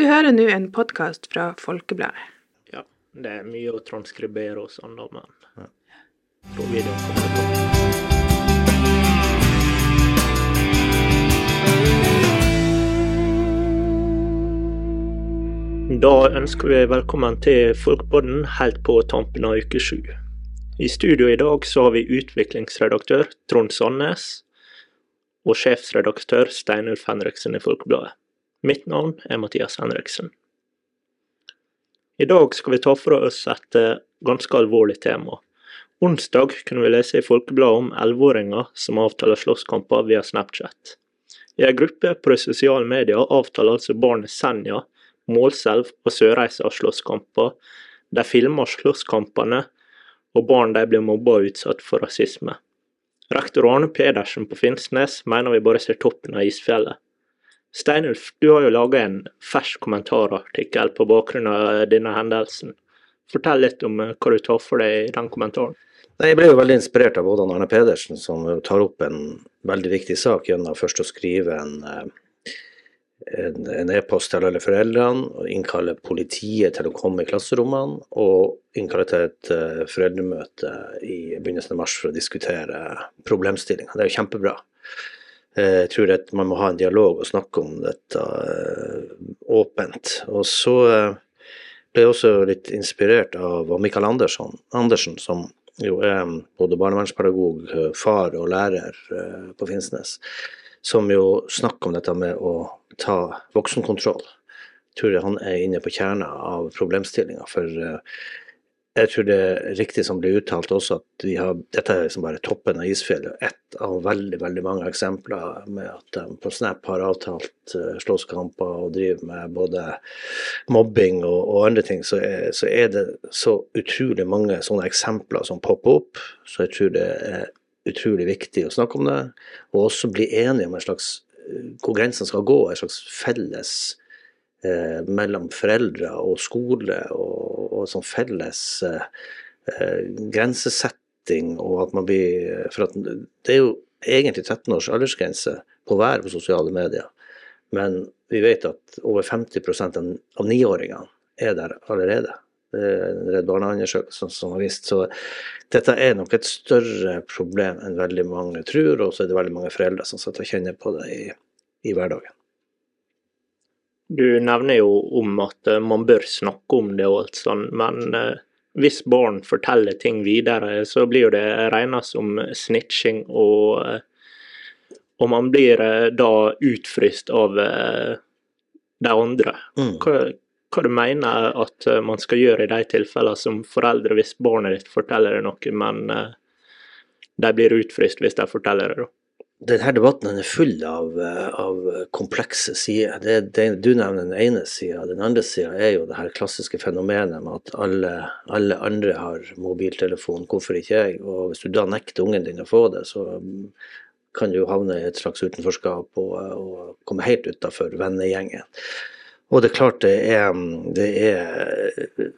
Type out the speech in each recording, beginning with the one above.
Du hører nå en podkast fra Folkebladet. Ja, det er mye å transkribere og sånn, da, men tror videoen kommer på. Da ønsker vi velkommen til Folkepodden helt på tampen av uke sju. I studio i dag så har vi utviklingsredaktør Trond Sandnes og sjefsredaktør Steinulf Henriksen i Folkebladet. Mitt navn er Mathias Henriksen. I dag skal vi ta for oss et eh, ganske alvorlig tema. Onsdag kunne vi lese i Folkebladet om 11-åringer som avtaler slåsskamper via Snapchat. I en gruppe på de sosiale medier avtaler altså barnet Senja, Målselv og Sørreisa slåsskamper. De filmer slåsskampene, og barn de blir mobba og utsatt for rasisme. Rektor Arne Pedersen på Finnsnes mener vi bare ser toppen av isfjellet. Steinulf, du har jo laga en fersk kommentarartikkel på bakgrunn av denne hendelsen. Fortell litt om eh, hva du tar for deg i den kommentaren. Jeg ble jo veldig inspirert av både Arne Pedersen, som tar opp en veldig viktig sak gjennom først å skrive en eh, e-post til alle foreldrene, og innkalle politiet til å komme i klasserommene, og innkalle til et eh, foreldremøte i begynnelsen av mars for å diskutere problemstillinga. Det er jo kjempebra. Eh, Jeg tror at man må ha en dialog og snakke om dette eh, åpent. Og så eh, ble jeg også litt inspirert av Mikael Andersson, Andersen, som jo er både barnevernspedagog, far og lærer på Finnsnes, som jo snakker om dette med å ta voksenkontroll. Jeg tror han er inne på kjerna av problemstillinga, for jeg tror det er riktig som blir uttalt også, at vi har, dette er liksom bare toppen av isfjellet. Ett av veldig veldig mange eksempler med at de på Snap har avtalt eh, slåsskamper og driver med både mobbing og, og andre ting. Så er, så er det så utrolig mange sånne eksempler som popper opp. Så jeg tror det er utrolig viktig å snakke om det, og også bli enige om en slags eh, hvor grensene skal gå, en slags felles eh, mellom foreldre og skole, og, og sånn felles eh, eh, grensesetting, og at man blir For at det er jo egentlig 13 års aldersgrense på hver på sosiale medier, men vi vet at over 50 av niåringene er der allerede. Er Redd Barna-undersøkelse som har vist. Så dette er nok et større problem enn veldig mange tror, og så er det veldig mange foreldre som sitter og kjenner på det i, i hverdagen. Du nevner jo om at eh, man bør snakke om det og alt sånt, men eh, hvis barn forteller ting videre, så blir det regna som snitching, og, eh, og man blir da utfryst av de andre. Mm. Hva, hva du mener at man skal gjøre i de tilfellene som foreldre hvis barnet ditt forteller deg noe, men de blir utfryst hvis de forteller det, da? Denne debatten er full av, av komplekse sider. Det, det, du nevner den ene sida. Den andre sida er jo det her klassiske fenomenet med at alle, alle andre har mobiltelefon, hvorfor ikke jeg? Og hvis du da nekter ungen din å få det, så kan du havne i et slags utenforskap og, og komme helt utafor vennegjengen. Og det er klart det er, det er,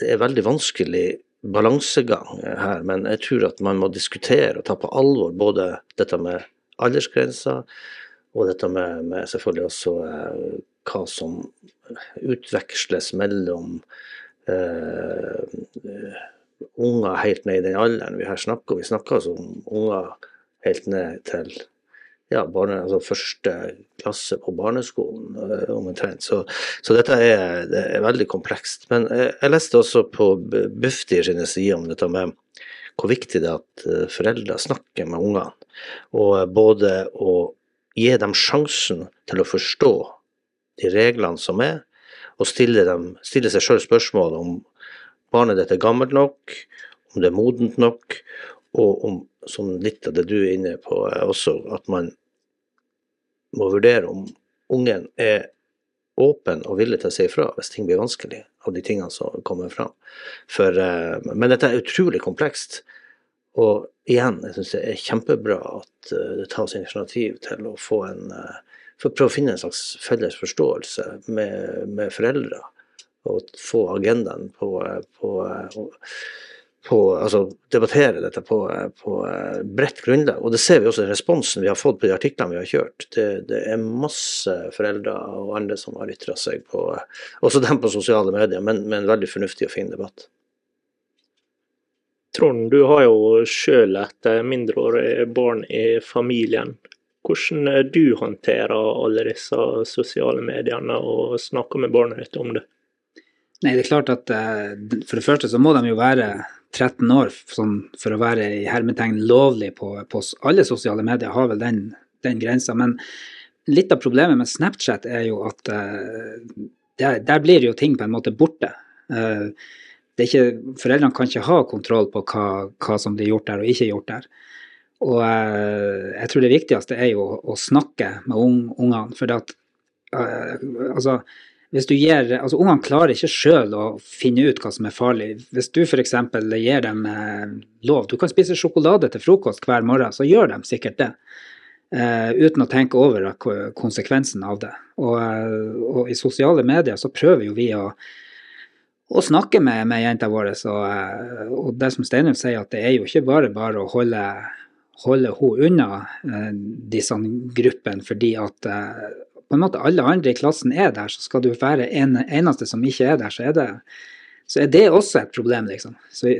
det er veldig vanskelig balansegang her, men jeg tror at man må diskutere og ta på alvor både dette med aldersgrenser og dette med, med selvfølgelig også eh, hva som utveksles mellom eh, eh, unger helt ned i den alderen vi her snakker. Vi snakker altså om unger helt ned til ja, barne, altså første klasse på barneskolen eh, omtrent. Så, så dette er, det er veldig komplekst. Men jeg, jeg leste også på Bufdir sine sider om dette med hvor viktig det er at eh, foreldre snakker med ungene. Og eh, både å gi dem sjansen til å forstå de reglene som er, og stille, dem, stille seg sjøl spørsmål om barnet ditt er gammelt nok, om det er modent nok, og om, som litt av det du er inne på, også at man må vurdere om ungen er åpen og villig til å si ifra hvis ting blir vanskelig, av de tingene som kommer fram. For, eh, men dette er utrolig komplekst. Og igjen, jeg syns det er kjempebra at eh, det tas initiativ til å få en eh, for prøve å finne en slags felles forståelse med, med foreldre. Og få agendaen på, på, på, altså debattere dette på, på bredt grunnlag. Og det ser vi også i responsen vi har fått på de artiklene vi har kjørt. Det, det er masse foreldre og andre som har ytra seg på Også dem på sosiale medier, men med en veldig fornuftig og fin debatt. Trond, du har jo sjøl et mindreårig barn i familien. Hvordan du håndterer alle disse sosiale mediene og snakker med barnet ditt om det? Nei, det er klart at For det første så må de jo være 13 år sånn, for å være i hermetegn lovlig på, på, alle sosiale medier, har vel den, den grensa. Men litt av problemet med Snapchat er jo at uh, der, der, blir jo ting på en måte borte. Uh, ikke, foreldrene kan ikke ha kontroll på hva, hva, som blir gjort der og ikke gjort der. Og uh, jeg tror det viktigste er jo å, å snakke med ungene. For at, altså hvis du gir, altså Ungene klarer ikke sjøl å finne ut hva som er farlig. Hvis du f.eks. gir dem eh, lov Du kan spise sjokolade til frokost hver morgen, så gjør de sikkert det. Eh, uten å tenke over konsekvensen av det. Og, eh, og, i sosiale medier så prøver jo vi å, å snakke med, med jenta vår. Og, og, det som Steinulf sier, at det er jo ikke bare bare å holde, holde hun unna eh, disse gruppene fordi at eh, på en måte alle andre i klassen er der, så skal du være en eneste som ikke er der, så er det, så er det også et problem, liksom. Så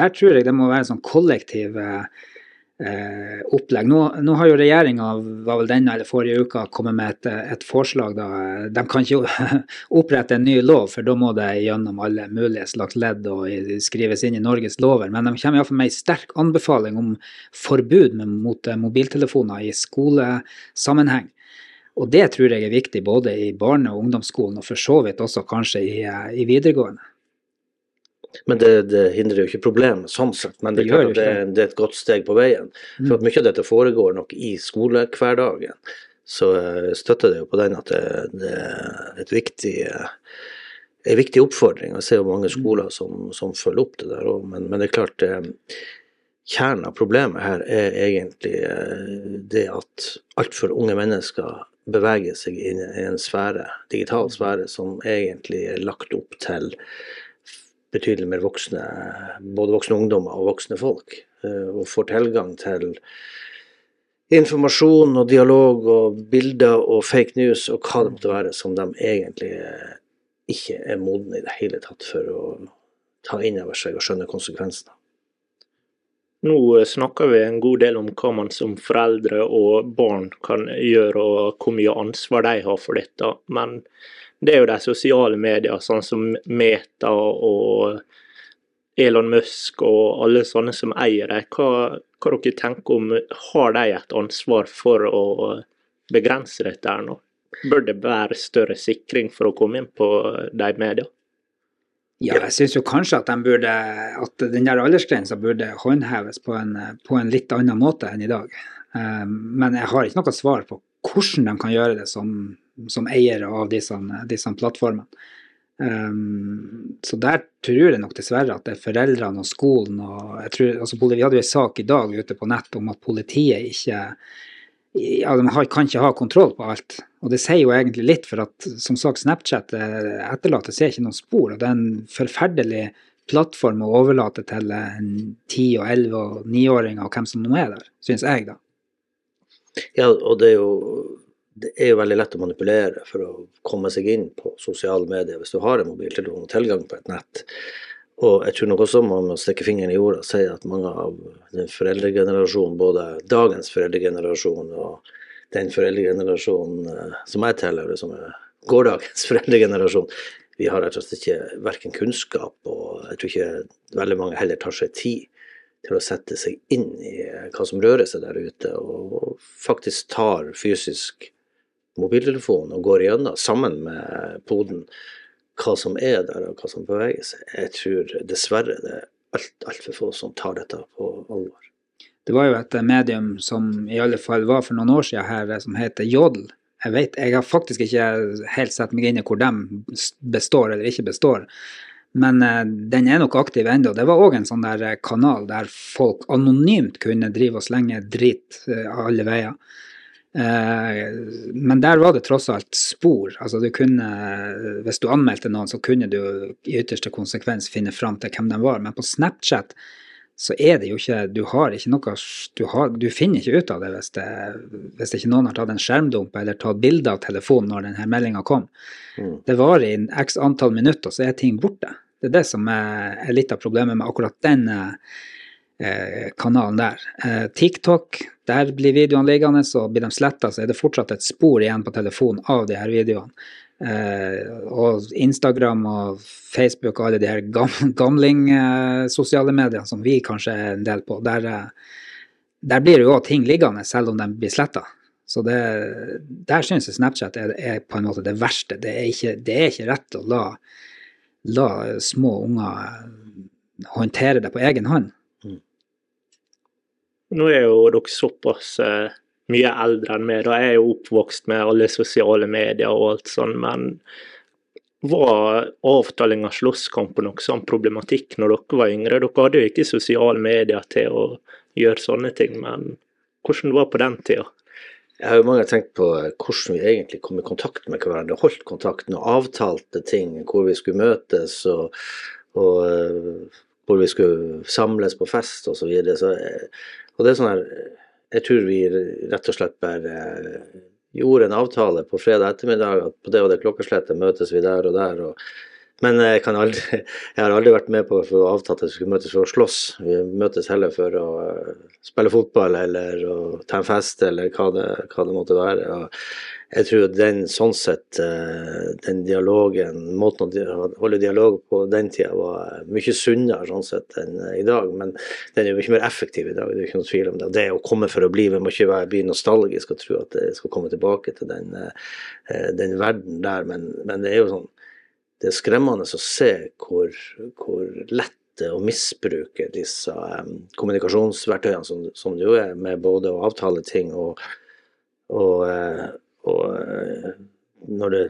der tror jeg det må være sånn kollektiv eh, opplegg. Nå, nå, har jo regjeringa, var vel denne eller forrige uka, kommet med et, et, forslag. da, De kan ikke opprette en ny lov, for da må det gjennom alle mulige slags ledd og skrives inn i Norges lover. Men de kommer iallfall med en sterk anbefaling om forbud mot mobiltelefoner i skolesammenheng. Og det tror jeg er viktig både i barne- og ungdomsskolen, og for så vidt også kanskje i, eh, i videregående. Men det, det, hindrer jo ikke problemet sånn sett, men det, det, det, det, er et godt steg på veien. For at mm. mye av dette foregår nok i skolehverdagen. Så jeg støtter det jo på den at det, er et viktig, en viktig oppfordring. Jeg ser jo mange mm. skoler som, som følger opp det der òg, men, men, det er klart Kjernen av problemet her er egentlig eh, det at altfor unge mennesker beveger seg inn i en sfære, digital sfære som egentlig er lagt opp til betydelig mer voksne, både voksne ungdommer og voksne folk. Eh, og får tilgang til informasjon og dialog og bilder og fake news og hva det måtte være som de egentlig ikke er modne i det hele tatt for å ta inn over seg og skjønne konsekvensene. Nå snakker vi en god del om hva man som foreldre og barn kan gjøre, og hvor mye ansvar de har for dette. Men det er jo de sosiale medier, sånn som Meta og Elon Musk og alle sånne som eier dem. Hva, hva dere tenker om, har de et ansvar for å begrense dette her nå? Bør det være større sikring for å komme inn på de mediene? Ja, jeg syns jo kanskje at, de burde, at den der aldersgrensa burde håndheves på en, på en, litt annen måte enn i dag. Um, men jeg har ikke noe svar på hvordan de kan gjøre det som, som eiere av disse, disse plattformene. Um, så der tror jeg nok dessverre at det er foreldrene og skolen og jeg tror, altså, Vi hadde jo en sak i dag ute på nett om at politiet ikke ja, de har, kan ikke ha kontroll på alt. Og det sier jo egentlig litt, for at som sagt, Snapchat eh, etterlater seg ikke noen spor. og Det er en forferdelig plattform å overlate til 10- og 11- og 9-åringer og hvem som nå er der, syns jeg, da. Ja, og det er, jo, det er jo veldig lett å manipulere for å komme seg inn på sosiale medier hvis du har en mobiltelefon og tilgang på et nett. Og jeg tror nok også man må stikke fingeren i jorda og si at mange av den foreldregenerasjonen, både dagens foreldregenerasjon og den foreldregenerasjonen eh, som jeg tilhører, som er gårsdagens foreldregenerasjon, vi har rett og slett ikke verken kunnskap, og jeg tror ikke veldig mange heller tar seg tid til å sette seg inn i hva som rører seg der ute, og faktisk tar fysisk mobiltelefon og går igjennom sammen med poden hva som er der og hva som beveger seg. Jeg tror dessverre det er alt altfor få som tar dette på alvor. Det var jo et medium som i alle fall var for noen år siden her, som heter Jodel. Jeg vet, jeg har faktisk ikke helt sett meg inn i hvor de består eller ikke består. Men uh, den er nok aktiv ennå. Det var òg en sånn der kanal der folk anonymt kunne drive og slenge drit uh, alle veier. Eh, men der var det tross alt spor. Altså du kunne, hvis du anmeldte noen, så kunne du i ytterste konsekvens finne fram til hvem de var. Men på Snapchat så er det jo ikke Du har ikke noe Du, har, du finner ikke ut av det hvis, det hvis ikke noen har tatt en skjermdump eller tatt bilde av telefonen når denne meldinga kom. Mm. Det varer i x antall minutter, så er ting borte. Det er det som er, litt av problemet med akkurat den eh, kanalen der. Eh, TikTok, der blir videoene liggende, så blir de sletta, så er det fortsatt et spor igjen på telefonen av de her videoene. Eh, og Instagram og Facebook og alle de her gam, gamling eh, sosiale mediene som vi kanskje er en del på, der, eh, der blir jo òg ting liggende, selv om de blir sletta. Så det, der syns jeg Snapchat er, er, på en måte det verste. Det er ikke, det er ikke rett å la, la små unger håndtere det på egen hånd. Nå er jo dere såpass eh, mye eldre enn meg. Da jeg er jo oppvokst med alle sosiale medier og alt sånn, men var avtaling av slåsskamp noe sånn problematikk når dere var yngre? Dere hadde jo ikke sosiale medier til å gjøre sånne ting, men hvordan det var på den tida? Jeg har jo mange tenkt på hvordan vi egentlig kom i kontakt med hverandre, holdt kontakten og avtalte ting, hvor vi skulle møtes og, og uh, hvor vi skulle samles på fest osv. Så videre. så, uh, og det er sånn her Jeg tror vi rett og slett bare uh, gjorde en avtale på fredag ettermiddag at på det og det klokkeslettet møtes vi der og der. og men jeg, aldri, jeg, har aldri vært med på å få avtalt at vi skulle møtes for å slåss. Vi møtes heller for å spille fotball eller å ta en fest eller hva det, hva det måtte være. Og jeg tror den sånn sett, den dialogen, måten å holde dialog på den tida var mye sunnere sånn sett enn i dag. Men den er jo mye mer effektiv i dag, det er ikke noe tvil om det. Det å komme for å bli, vi må ikke bli nostalgisk og tro at det skal komme tilbake til den, den verden der, men, men det er jo sånn det er skremmende å se hvor, hvor lett det er å misbruke disse um, kommunikasjonsverktøyene som, som, det jo er, med både å avtale ting og, og, uh, og uh, når det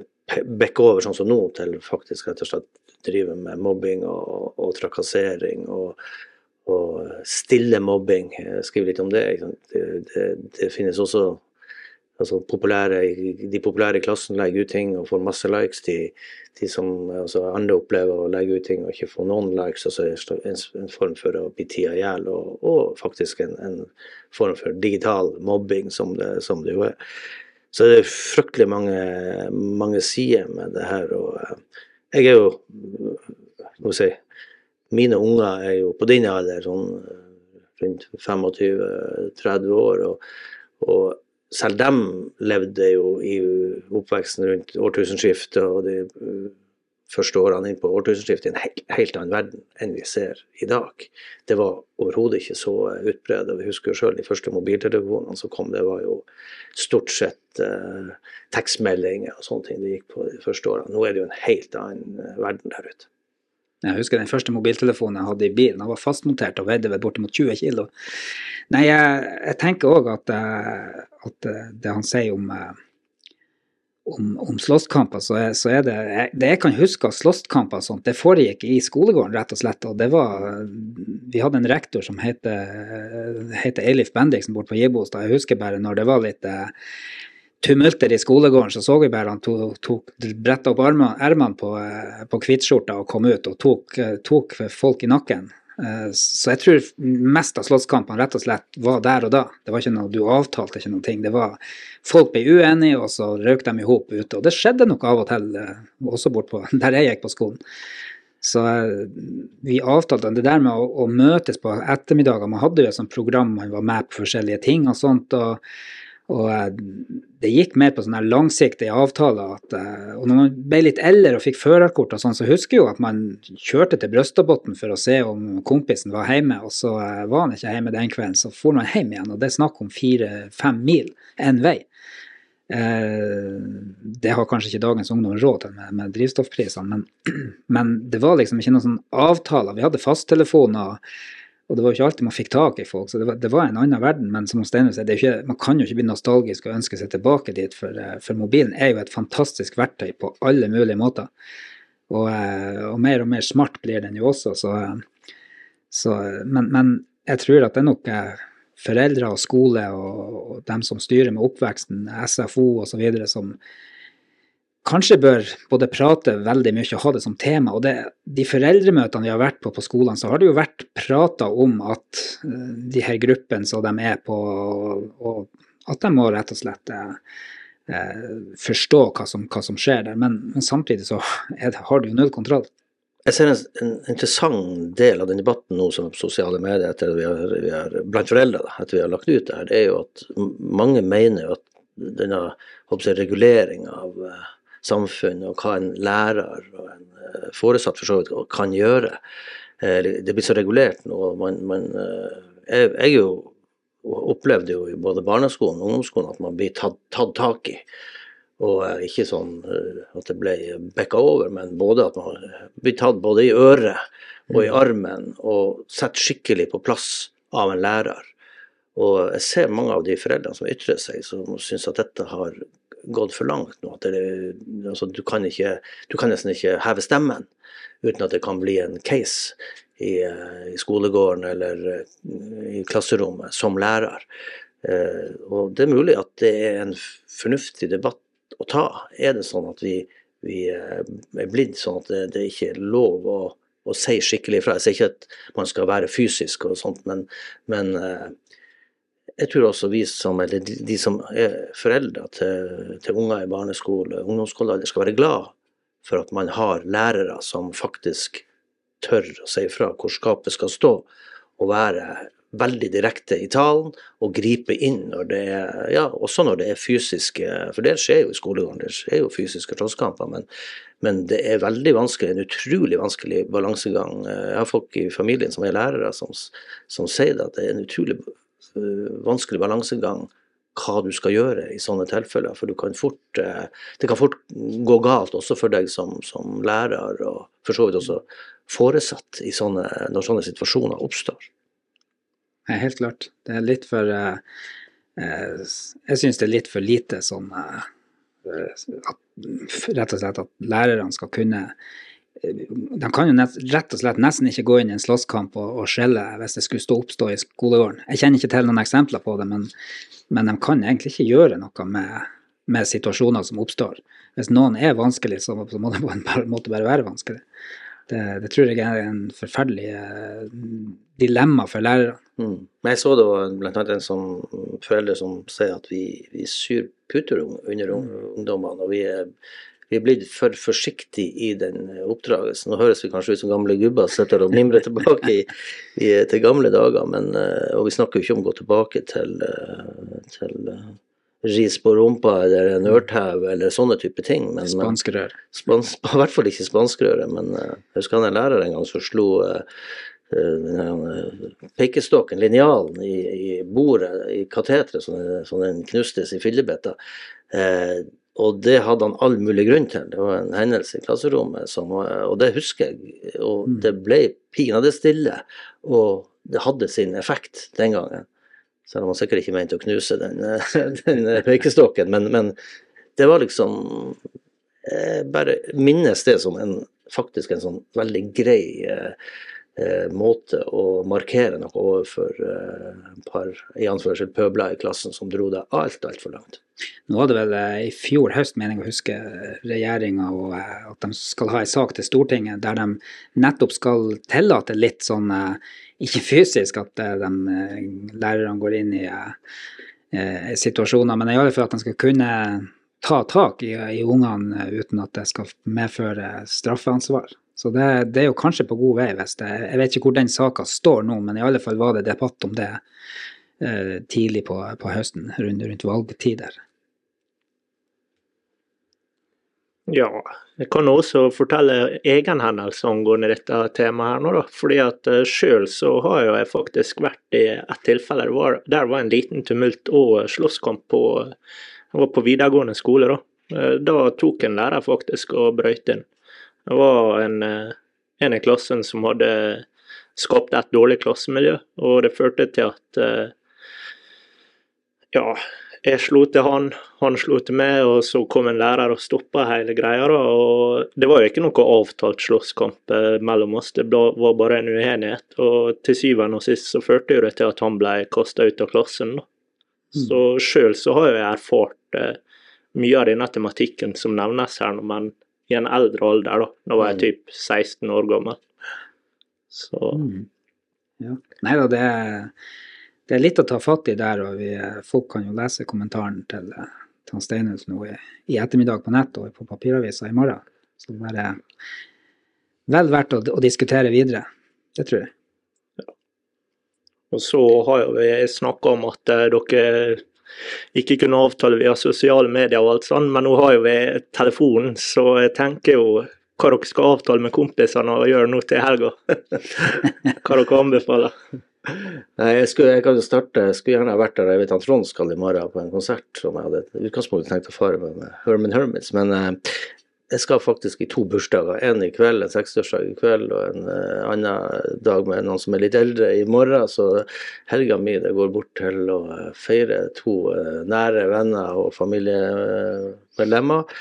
bekker over sånn som nå, til faktisk rett og slett drive med mobbing og, og trakassering og, og, stille mobbing. Jeg skriver litt om det. Det, det, det finnes også altså populære, De populære i klassen legger ut ting og får masse likes. De, de som altså andre opplever å legge ut ting og ikke få noen likes. altså En, en form for å bli tida i hjel, og, og, faktisk en, en, form for digital mobbing, som det, som det jo er. Så det er fryktelig mange, mange sider med det her. og eh, Jeg er jo må si, Mine unger er jo på din alder, sånn rundt 25-30 år. og, og selv dem levde jo i oppveksten rundt årtusenskiftet og de uh, første årene inn på årtusenskiftet i en helt, annen verden enn vi ser i dag. Det var overhodet ikke så utbredt. Vi husker jo sjøl de første mobiltelefonene som kom, det var jo stort sett eh, tekstmeldinger og sånne ting det gikk på de første årene. Nå er det jo en helt annen verden der ute. Jeg husker den første mobiltelefonen jeg hadde i bilen. Den var fastmontert og veide bortimot 20 kg. Nei, jeg, jeg tenker òg at, eh, at, eh, det han sier om, eh, om, om slåsskamper, så, er, så er det Det jeg kan huske av slåsskamper og sånt, det foregikk i skolegården, rett og slett. Og det var Vi hadde en rektor som heter Eilif Bendiksen borte på Gibostad. Jeg husker bare når det var litt tumulter i skolegården, så så vi bare han tok, tok bretta opp ermene på, eh, på kvittskjorta og kom ut og tok, eh, tok, folk i nakken. Eh, så jeg tror mest av slottskampene rett og slett var der og da. Det var ikke noe, Du avtalte ikke noe. Det var Folk ble uenige, og så røk de i hop ute. Og det skjedde nok av og til, også bort på, der jeg gikk på skolen. Så vi avtalte det der med å, å møtes på ettermiddager. Man hadde jo et sånt program, man var med på forskjellige ting og sånt. og og eh, det gikk mer på sånne langsiktige avtaler. At, eh, og når man ble litt eldre og fikk førerkort, og sånn, så husker jeg jo at man kjørte til Brøstadbotn for å se om kompisen var hjemme, og så eh, var han ikke hjemme den kvelden. Så for man hjem igjen, og det er snakk om fire-fem mil én vei. Det har kanskje ikke dagens ungdom råd til med, med drivstoffprisene, men, men, det var liksom ikke noen sånn avtaler. Vi hadde fasttelefoner og det var jo ikke alltid man fikk tak i folk, så det var, det var en annen verden. Men som Steinar sier, man kan jo ikke bli nostalgisk og ønske seg tilbake dit, for, eh, for mobilen er jo et fantastisk verktøy på alle mulige måter. Og, eh, og mer og mer smart blir den jo også, så, så men, men, jeg tror at det er nok foreldre og skole og, og dem som styrer med oppveksten, SFO osv., som kanskje bør både prate veldig mye og ha det som tema. Og det, de foreldremøtene vi har vært på på skolene, så har det jo vært prata om at uh, de her gruppene som de er på, og, at de må rett og slett eh, forstå hva som, hva som, skjer der. Men, men samtidig så det, har du jo null kontroll. Jeg ser en, en, interessant del av den debatten nå som sosiale medier etter vi har, vi har, blant foreldre da, etter vi har lagt ut det her, det er jo at mange mener jo at denne reguleringa av uh, samfunn, og hva en lærer og en eh, foresatt for så vidt kan gjøre. Eh, det blir så regulert nå. Man, man, eh, jeg, jeg jo opplevde jo i både barneskolen og ungdomsskolen at man blir tatt, tatt tak i. Og ikke sånn at det ble bekka over, men både at man blir tatt både i øret og i mm. armen og satt skikkelig på plass av en lærer. Og jeg ser mange av de foreldrene som ytrer seg, som syns at dette har gått for langt nå. at det, altså, du, kan ikke, du kan nesten ikke heve stemmen uten at det kan bli en case i, i skolegården eller eh, i klasserommet som lærer. Eh, og Det er mulig at det er en fornuftig debatt å ta. Er det sånn at vi, vi eh, er blitt sånn at det, det ikke er lov å, å si skikkelig fra? Jeg sier ikke at man skal være fysisk og sånt, men, men jeg tror også vi som, eller de, som er foreldre til, til unger i barneskole, ungdomsskolealder, skal være glad for at man har lærere som faktisk tør å si fra hvor skapet skal stå, og være veldig direkte i talen og gripe inn når det er ja, også når det er fysiske For det skjer jo i skolegården, det skjer jo fysiske slåsskamper, men, men, det er veldig vanskelig, en utrolig vanskelig balansegang. Jeg har folk i familien som er lærere, som, som sier det, at det er en utrolig vanskelig balansegang hva du skal gjøre i sånne tilfeller. For kan fort, eh, det kan fort gå galt også for deg som, som lærer, og for så vidt også foresatt sånne, når sånne situasjoner oppstår. Ja, helt klart. Det er litt for eh, Jeg syns det er litt for lite sånn at, Rett og slett at lærerne skal kunne de kan jo nett, rett og slett nesten ikke gå inn i en slåsskamp og, og skjelle hvis det skulle stå oppstå i skolegården. Jeg kjenner ikke til noen eksempler på det, men, men de kan egentlig ikke gjøre noe med, med, situasjoner som oppstår. Hvis noen er vanskelig, så, så må det på en måte bare være vanskelig. Det, det, tror jeg er en forferdelig uh, dilemma for lærerne. Mm. Jeg så det var bl.a. en som foreldre som sier at vi, vi syr puter under ungdommene. og vi er vi er blitt for forsiktige i den oppdragelsen. Nå høres vi kanskje ut som gamle gubber som sitter og mimrer tilbake i, i, til gamle dager, men, eh, og vi snakker jo ikke om å gå tilbake til, eh, til eh, ris på rumpa eller en ørtau eller sånne type ting. Men, spanskrør. Spans, I hvert fall ikke spanskrøret, men jeg husker han en lærer en gang som slo pekestokken, linjalen, i, i bordet i kateteret så den knustes i fillebiter. Eh, og det hadde han all mulig grunn til. Det var en hendelse i klasserommet, som, og det husker jeg. Og mm. det ble pinadø stille, og det hadde sin effekt den gangen. Selv om han sikkert ikke mente å knuse den, den pekestokken, men, men, det var liksom Jeg bare minnes det som en, faktisk en sånn veldig grei eh, eh, måte å markere noe overfor eh, et par i anførsel pøbler i klassen som dro det alt, altfor langt. Nå var det vel eh, i fjor høst mening å huske regjeringa og eh, at de skal ha en sak til Stortinget der de nettopp skal tillate litt sånn eh, ikke fysisk at de lærerne går inn i situasjoner, men i alle fall at de skal kunne ta tak i, i ungene uten at det skal medføre straffeansvar. Så det, det, er jo kanskje på god vei. hvis det, Jeg vet ikke hvor den saka står nå, men i alle fall var det debatt om det eh, tidlig på, på, høsten, rundt, rundt valgtider. Ja, jeg kan også fortelle egenhendelse angående dette temaet her nå, da. Fordi at selv sjøl så har jeg faktisk vært i et tilfelle var, der var en liten tumult og slåsskamp på, på videregående skole, da. Uh, da tok en lærer faktisk og brøyt inn. Det var en, eh, en i klassen som hadde skapt et dårlig klassemiljø, og det førte til at eh, ja, jeg slo til han, han slo til meg, og så kom en lærer og stoppa hele greia. da, og Det var jo ikke noe avtalt slåsskamp eh, mellom oss, det var bare en uenighet. og Til syvende og sist så førte det til at han ble kasta ut av klassen. da. Mm. Så sjøl så har jeg erfart mye av denne tematikken som nevnes her, men i en eldre alder. da. Nå var jeg mm. typ 16 år gammel. Så mm. ja. Nei da, det det er litt å ta fatt i der, og vi, folk kan jo lese kommentaren til, til Steinhus nå i, i, ettermiddag på nett og på papiravisa i morgen. Så det er vel verdt å, å diskutere videre. Det tror jeg. Ja. Og så har vi snakka om at uh, dere ikke kunne avtale via sosiale medier og alt sånt, men nå har jo vi telefonen, så jeg tenker jo hva dere skal avtale med kompisene og gjøre nå til helga. hva dere anbefaler. Nei, jeg, skulle, jeg kan starte, jeg skulle gjerne vært der jeg vet han Trond skal i morgen på en konsert som jeg hadde utgangspunktet tenkt å fare med, med Herman Hermits. Men eh, jeg skal faktisk i to bursdager. En i kveld, en 60-årsdag i kveld, og en eh, annen dag med noen som er litt eldre i morgen. Så helga mi det går bort til å eh, feire to eh, nære venner og familiemedlemmer.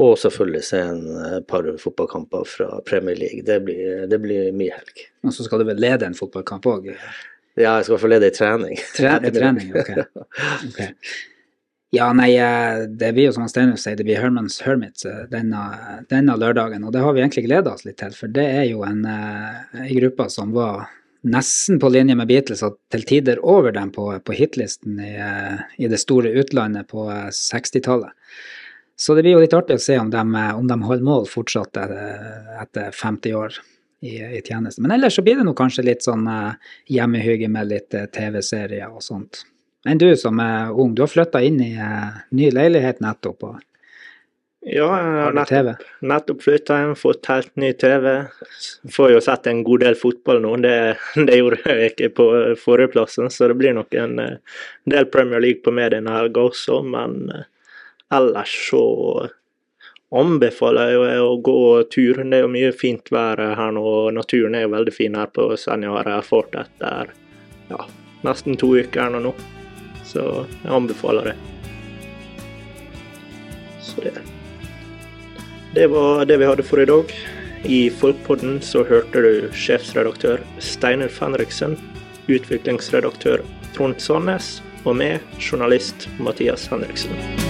Og selvfølgelig se en par fotballkamper fra Premier League. Det blir, det blir mye helg. Og så skal du vel lede en fotballkamp òg? Ja, jeg skal fall lede i trening. Tre trening, ok. okay. Ja, nei, eh, det blir jo som Steinulf sier, det blir Hermans Hermits eh, denne, denne, lørdagen. Og det har vi egentlig gleda oss litt til, for det er jo en, en gruppe som var nesten på linje med Beatles, og til tider over dem på, på hitlisten i, i, det store utlandet på 60-tallet. Så det blir jo litt artig å se om de, om de holder mål fortsatt etter 50 år i, i, tjeneste. Men ellers så blir det nå kanskje litt sånn hjemmehygge med litt TV-serier og sånt. Men du som er ung, du har flytta inn i uh, ny leilighet nettopp. og ja, jeg har nettopp, nettopp flytta hjem, fått helt ny TV. Får jo sett en god del fotball nå, det, det gjorde jeg ikke på forrige plassen. Så det blir nok en del Premier League på meg denne helga også, men ellers så anbefaler jeg å gå tur. Det er jo mye fint vær her nå, og naturen er jo veldig fin her på Senja, har jeg erfart etter ja, nesten to uker nå. nå. Så jeg anbefaler det. Så det Det var det vi hadde for i dag. I Folkpodden så hørte du sjefsredaktør Steinar Fenriksen, utviklingsredaktør Trond Sandnes og meg, journalist Mathias Henriksen.